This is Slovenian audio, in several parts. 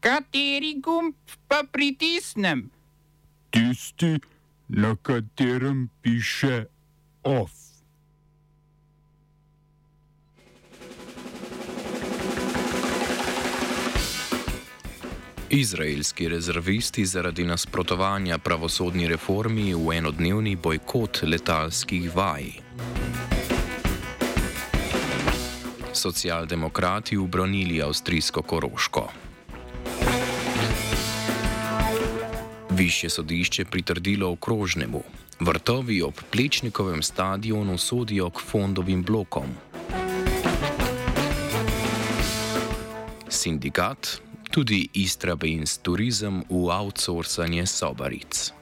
Kateri gumb pa pritisnem? Tisti, na katerem piše OF. Izraelski rezervisti zaradi nasprotovanja pravosodni reformi v enodnevni bojkot letalskih vaj. Socialdemokrati ubranili avstrijsko koroško. Višje sodišče pritrdilo okrožnemu. Vrtovi ob Plečnikovem stadionu sodijo k fondovim blokom. Sindikat tudi Istrabenz turizem v outsourcanje sobaric.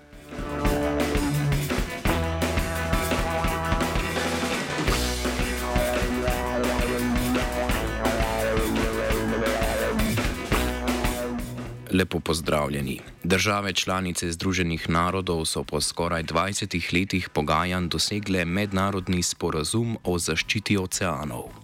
Lepo pozdravljeni. Države članice Združenih narodov so po skoraj 20 letih pogajanj dosegle mednarodni sporazum o zaščiti oceanov.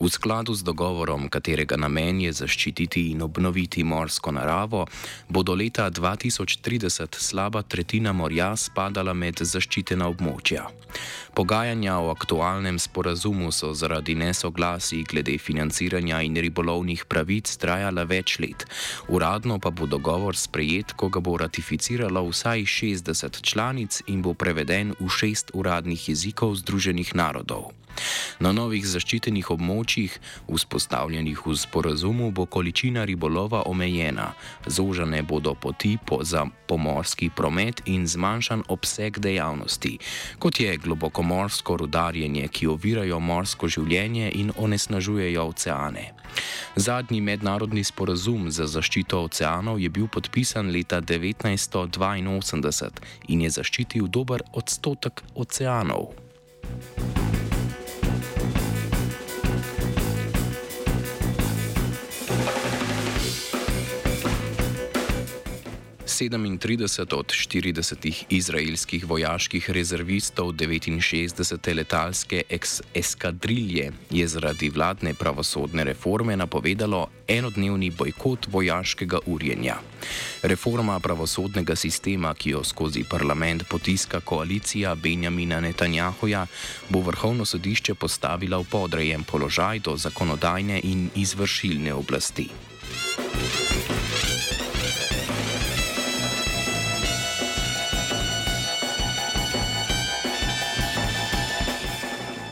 V skladu z dogovorom, katerega namen je zaščititi in obnoviti morsko naravo, bo do leta 2030 slaba tretjina morja spadala med zaščitena območja. Pogajanja o aktualnem sporazumu so zaradi nesoglasij glede financiranja in ribolovnih pravic trajala več let. Uradno pa bo dogovor sprejet, ko ga bo ratificiralo vsaj 60 članic in bo preveden v šest uradnih jezikov Združenih narodov. Na novih zaščitenih območjih, vzpostavljenih v sporazumu, bo količina ribolova omejena, zožene bodo poti po za pomorski promet in zmanjšan obseg dejavnosti, kot je globokomorsko rudarjenje, ki ovirajo morsko življenje in onesnažujejo oceane. Zadnji mednarodni sporazum za zaščito oceanov je bil podpisan leta 1982 in je zaščitil dober odstotek oceanov. 37 od 40 izraelskih vojaških rezervistov 69. letalske eskadrilje je zaradi vladne pravosodne reforme napovedalo enodnevni bojkot vojaškega urjenja. Reforma pravosodnega sistema, ki jo skozi parlament potiska koalicija Benjamina Netanjahuja, bo vrhovno sodišče postavila v podrejen položaj do zakonodajne in izvršilne oblasti.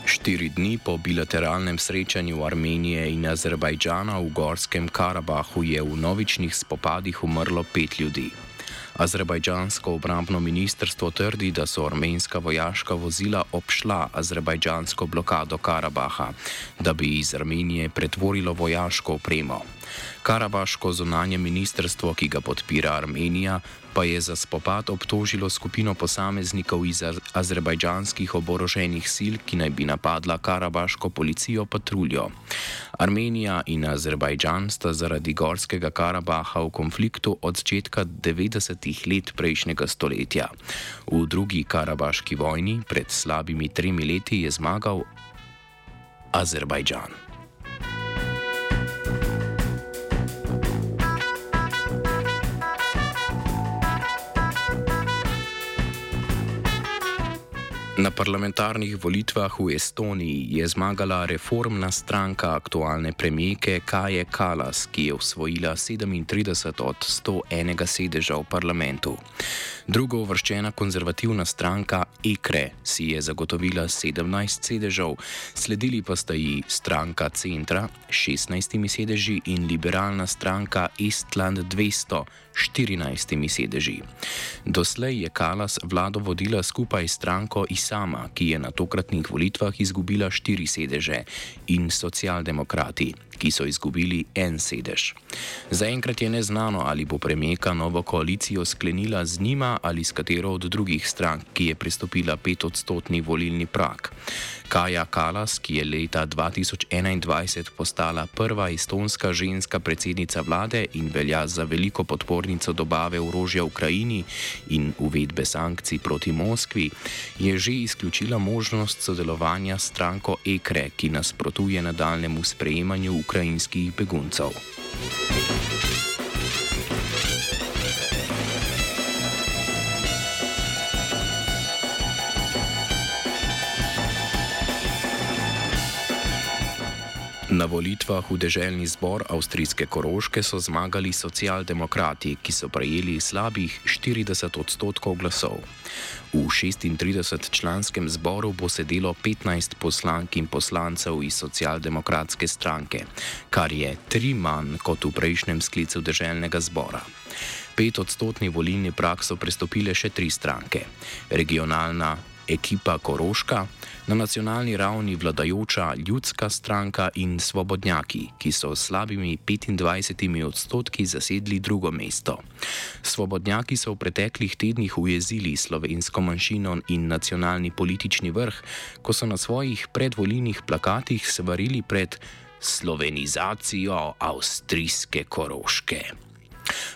Štiri dni po bilateralnem srečanju Armenije in Azerbajdžana v Gorskem Karabahu je v novičnih spopadih umrlo pet ljudi. Azerbajdžansko obrambno ministrstvo trdi, da so armenska vojaška vozila obšla azerbajdžansko blokado Karabaha, da bi iz Armenije pretvorilo vojaško opremo. Karabaško zunanje ministrstvo, ki ga podpira Armenija, pa je za spopad obtožilo skupino posameznikov iz azerbajdžanskih oboroženih sil, ki naj bi napadla karabaško policijo patruljo. Armenija in Azerbajdžan sta zaradi Gorskega Karabaha v konfliktu od začetka 90-ih let prejšnjega stoletja. V drugi karabaški vojni pred slabimi tremi leti je zmagal Azerbajdžan. Na parlamentarnih volitvah v Estoniji je zmagala reformna stranka aktualne premijeke Kaje Kalas, ki je osvojila 37 od 101 sedeža v parlamentu. Drugo uvrščena konzervativna stranka Ekre si je zagotovila 17 sedežev, sledili pa sta ji stranka Centra s 16 sedeži in liberalna stranka Estland 200 s 14 sedeži. Doslej je Kalas vlado vodila skupaj s stranko iz sama, ki je na tokratnih volitvah izgubila štiri sedeže, in socialdemokrati, ki so izgubili en sedež. Zaenkrat je neznano, ali bo premijeka novo koalicijo sklenila z njima ali s katero od drugih strank, ki je pristopila petodstotni volilni prak. Kaja Kalas, ki je leta 2021 postala prva estonska ženska predsednica vlade in velja za veliko podpornico dobave orožja Ukrajini in uvedbe sankcij proti Moskvi, je že izključila možnost sodelovanja s stranko EKRE, ki nasprotuje nadaljnemu sprejemanju ukrajinskih beguncev. Na volitvah v deželni zbor avstrijske Koroške so zmagali socialdemokrati, ki so prejeli slabih 40 odstotkov glasov. V 36-članskem zboru bo sedelo 15 poslank in poslancev iz socialdemokratske stranke, kar je tri manj kot v prejšnjem sklicu deželnega zbora. Pet odstotni volilni prak so prestopile še tri stranke: regionalna ekipa Koroška, na nacionalni ravni vladajoča ljudska stranka in svobodnjaki, ki so s slabimi 25 odstotki zasedli drugo mesto. Svobodnjaki so v preteklih tednih ujezili slovensko manjšino in nacionalni politični vrh, ko so na svojih predvolilnih plakatih svarili pred slovenizacijo avstrijske Koroške.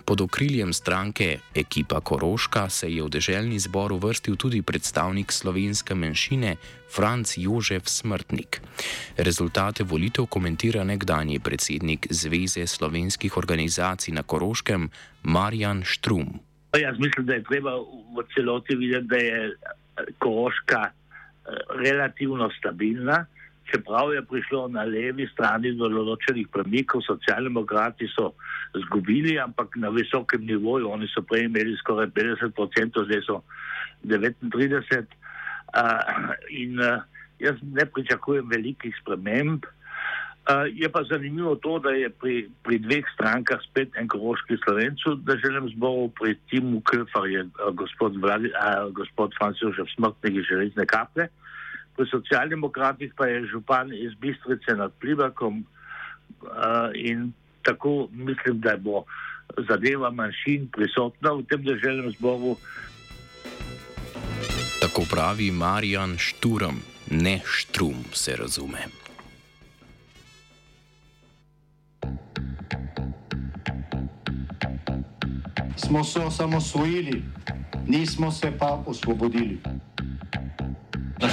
Pod okriljem stranke Ekipa Koroška se je v deželni zbor uvrstil tudi predstavnik slovenske manjšine Franz Jožef Smrtnik. Rezultate volitev komentira nekdanji predsednik Zveze slovenskih organizacij na Koroškem Marjan Štrum. Jaz mislim, da je treba v celoti videti, da je Koroška eh, relativno stabilna čeprav je prišlo na levi strani do določenih premikov, socialdemokrati so zgubili, ampak na visokem nivoju, oni so prej imeli skoraj 50%, zdaj so 39%. Uh, in uh, jaz ne pričakujem velikih sprememb. Uh, je pa zanimivo to, da je pri, pri dveh strankah spet en koroški slovencu, da želim zboru pri Timu Krfar je uh, gospod, uh, gospod Francijo že smrtniki železne kaple. Uh, pri socialdemokratih pa je župan iz Bistrice nad Plivakom uh, in tako mislim, da bo zadeva manjšin prisotna v tem državnem zboru. Tako pravi Marjan Šturom, ne Štrum, se razume. Smo se osamosvojili, nismo se pa osvobodili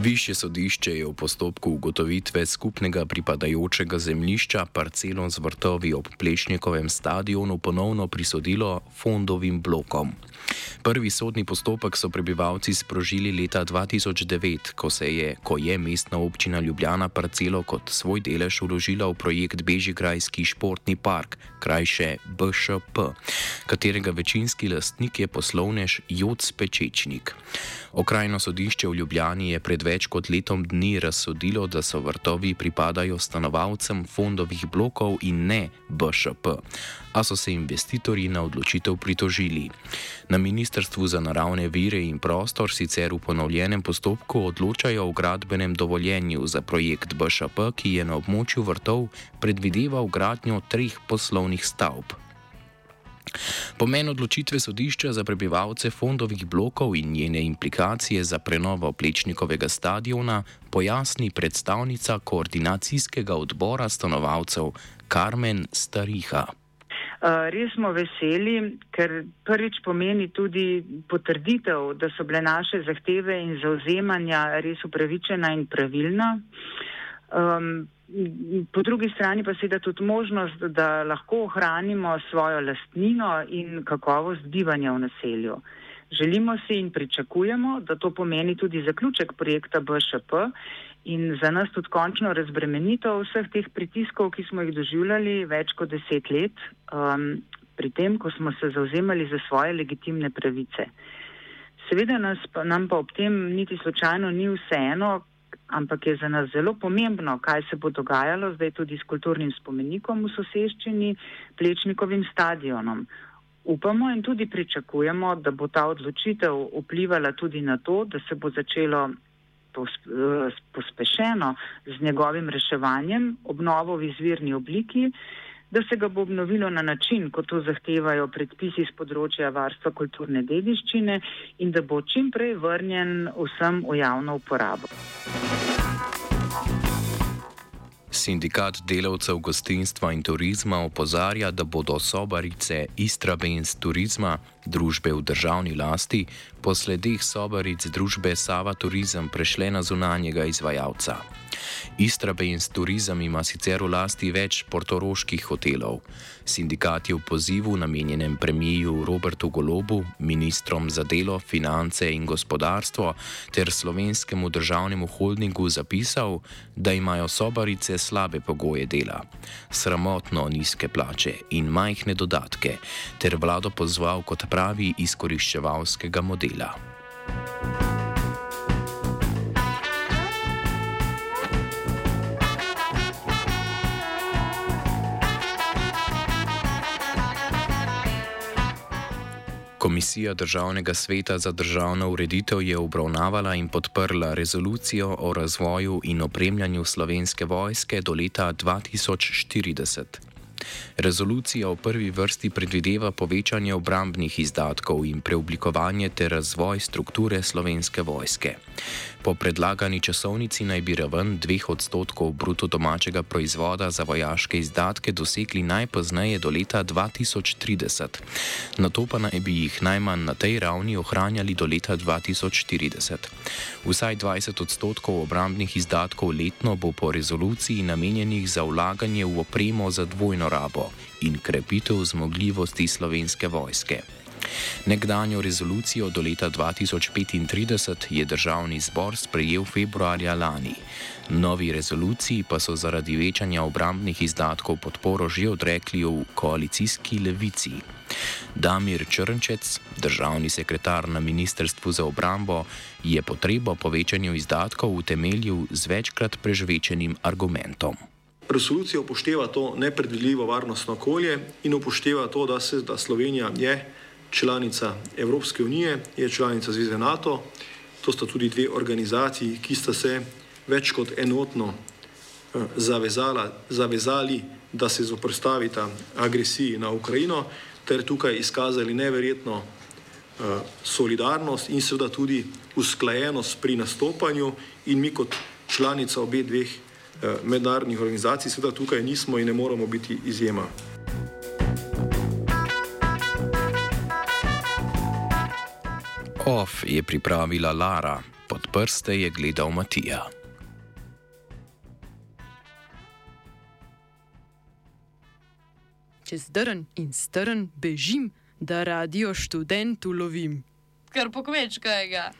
Višje sodišče je v postopku ugotovitve skupnega pripadajočega zemljišča parcelom z vrtovi ob Plešnikovem stadionu ponovno prisodilo fondovim blokom. Prvi sodni postopek so prebivalci sprožili leta 2009, ko, je, ko je mestna občina Ljubljana parcelo kot svoj delež uložila v projekt Bežigrajski športni park, krajše BŠP, katerega večinski lastnik je poslovnež Joc Pečečnik. Okrajno sodišče v Ljubljani je pred več kot letom dni razsodilo, da so vrtovi pripadajo stanovalcem fondovih blokov in ne BŠP a so se investitorji na odločitev pritožili. Na Ministrstvu za naravne vire in prostor sicer v ponovljenem postopku odločajo o gradbenem dovoljenju za projekt BŠP, ki je na območju vrtov predvideval gradnjo treh poslovnih stavb. Pomen odločitve sodišča za prebivalce fondovih blokov in njene implikacije za prenovo Plečnikovega stadiona pojasni predstavnica koordinacijskega odbora stanovalcev Karmen Stariha. Eh, res smo veseli, ker prvič pomeni tudi potrditev, da so bile naše zahteve in zauzemanja res upravičena in pravilna. Um, po drugi strani pa seveda tudi možnost, da lahko ohranimo svojo lastnino in kakovost bivanja v naselju. Želimo si in pričakujemo, da to pomeni tudi zaključek projekta BŠP in za nas tudi končno razbremenitev vseh teh pritiskov, ki smo jih doživljali več kot deset let, um, pri tem, ko smo se zauzemali za svoje legitimne pravice. Seveda nas, nam pa ob tem niti slučajno ni vseeno, ampak je za nas zelo pomembno, kaj se bo dogajalo zdaj tudi s kulturnim spomenikom v soseščini, plečnikovim stadionom. Upamo in tudi pričakujemo, da bo ta odločitev vplivala tudi na to, da se bo začelo pospešeno z njegovim reševanjem, obnovo v izvirni obliki, da se ga bo obnovilo na način, kot to zahtevajo predpisi z področja varstva kulturne dediščine in da bo čim prej vrnjen vsem v javno uporabo. Sindikat delavcev gostinstva in turizma opozarja, da bodo sobarice Istrabens turizma, družbe v državni lasti, po sledih sobaric družbe Sava Turizem prešle na zunanjega izvajalca. Istrabens turizem ima sicer v lasti več portoroških hotelov. Sindikat je v pozivu namenjenem premiju Robertu Golobu, ministrom za delo, finance in gospodarstvo ter slovenskemu državnemu holdingu zapisal, da imajo sobarice slabe pogoje dela, sramotno nizke plače in majhne dodatke, ter vlado pozval kot pravi izkoriščevalskega modela. Komisija Državnega sveta za državno ureditev je obravnavala in podprla rezolucijo o razvoju in opremljanju slovenske vojske do leta 2040. Rezolucija v prvi vrsti predvideva povečanje obrambnih izdatkov in preoblikovanje ter razvoj strukture slovenske vojske. Po predlagani časovnici naj bi raven 2 odstotkov bruto domačega proizvoda za vojaške izdatke dosegli najpozneje do leta 2030, na to pa naj bi jih najmanj na tej ravni ohranjali do leta 2040. Vsaj 20 odstotkov obrambnih izdatkov letno bo po rezoluciji namenjenih za vlaganje v opremo za dvojno rabo in krepitev zmogljivosti slovenske vojske. Nekdanjo rezolucijo do leta 2035 je državni zbor sprejel februarja lani. Novi rezoluciji pa so zaradi večanja obrambnih izdatkov podporo že odrekli v koalicijski levici. Damir Črnčec, državni sekretar na Ministrstvu za obrambo, je potrebo po večanju izdatkov utemeljil z večkrat prežvečenim argumentom. Resolucija upošteva to nepredvidljivo varnostno okolje in upošteva to, da se da Slovenija je članica Evropske unije, je članica Zveze NATO. To sta tudi dve organizaciji, ki sta se več kot enotno zavezala, zavezali, da se zoprstavita agresiji na Ukrajino, ter tukaj izkazali neverjetno solidarnost in seveda tudi usklajenost pri nastopanju in mi kot članica obeh dveh mednarodnih organizacij seveda tukaj nismo in ne moramo biti izjema. OF je pripravila Lara, pod prste je gledal Matija. Čez drn in strn bežim, da radio študentu lovim. Kar pokvečkajega.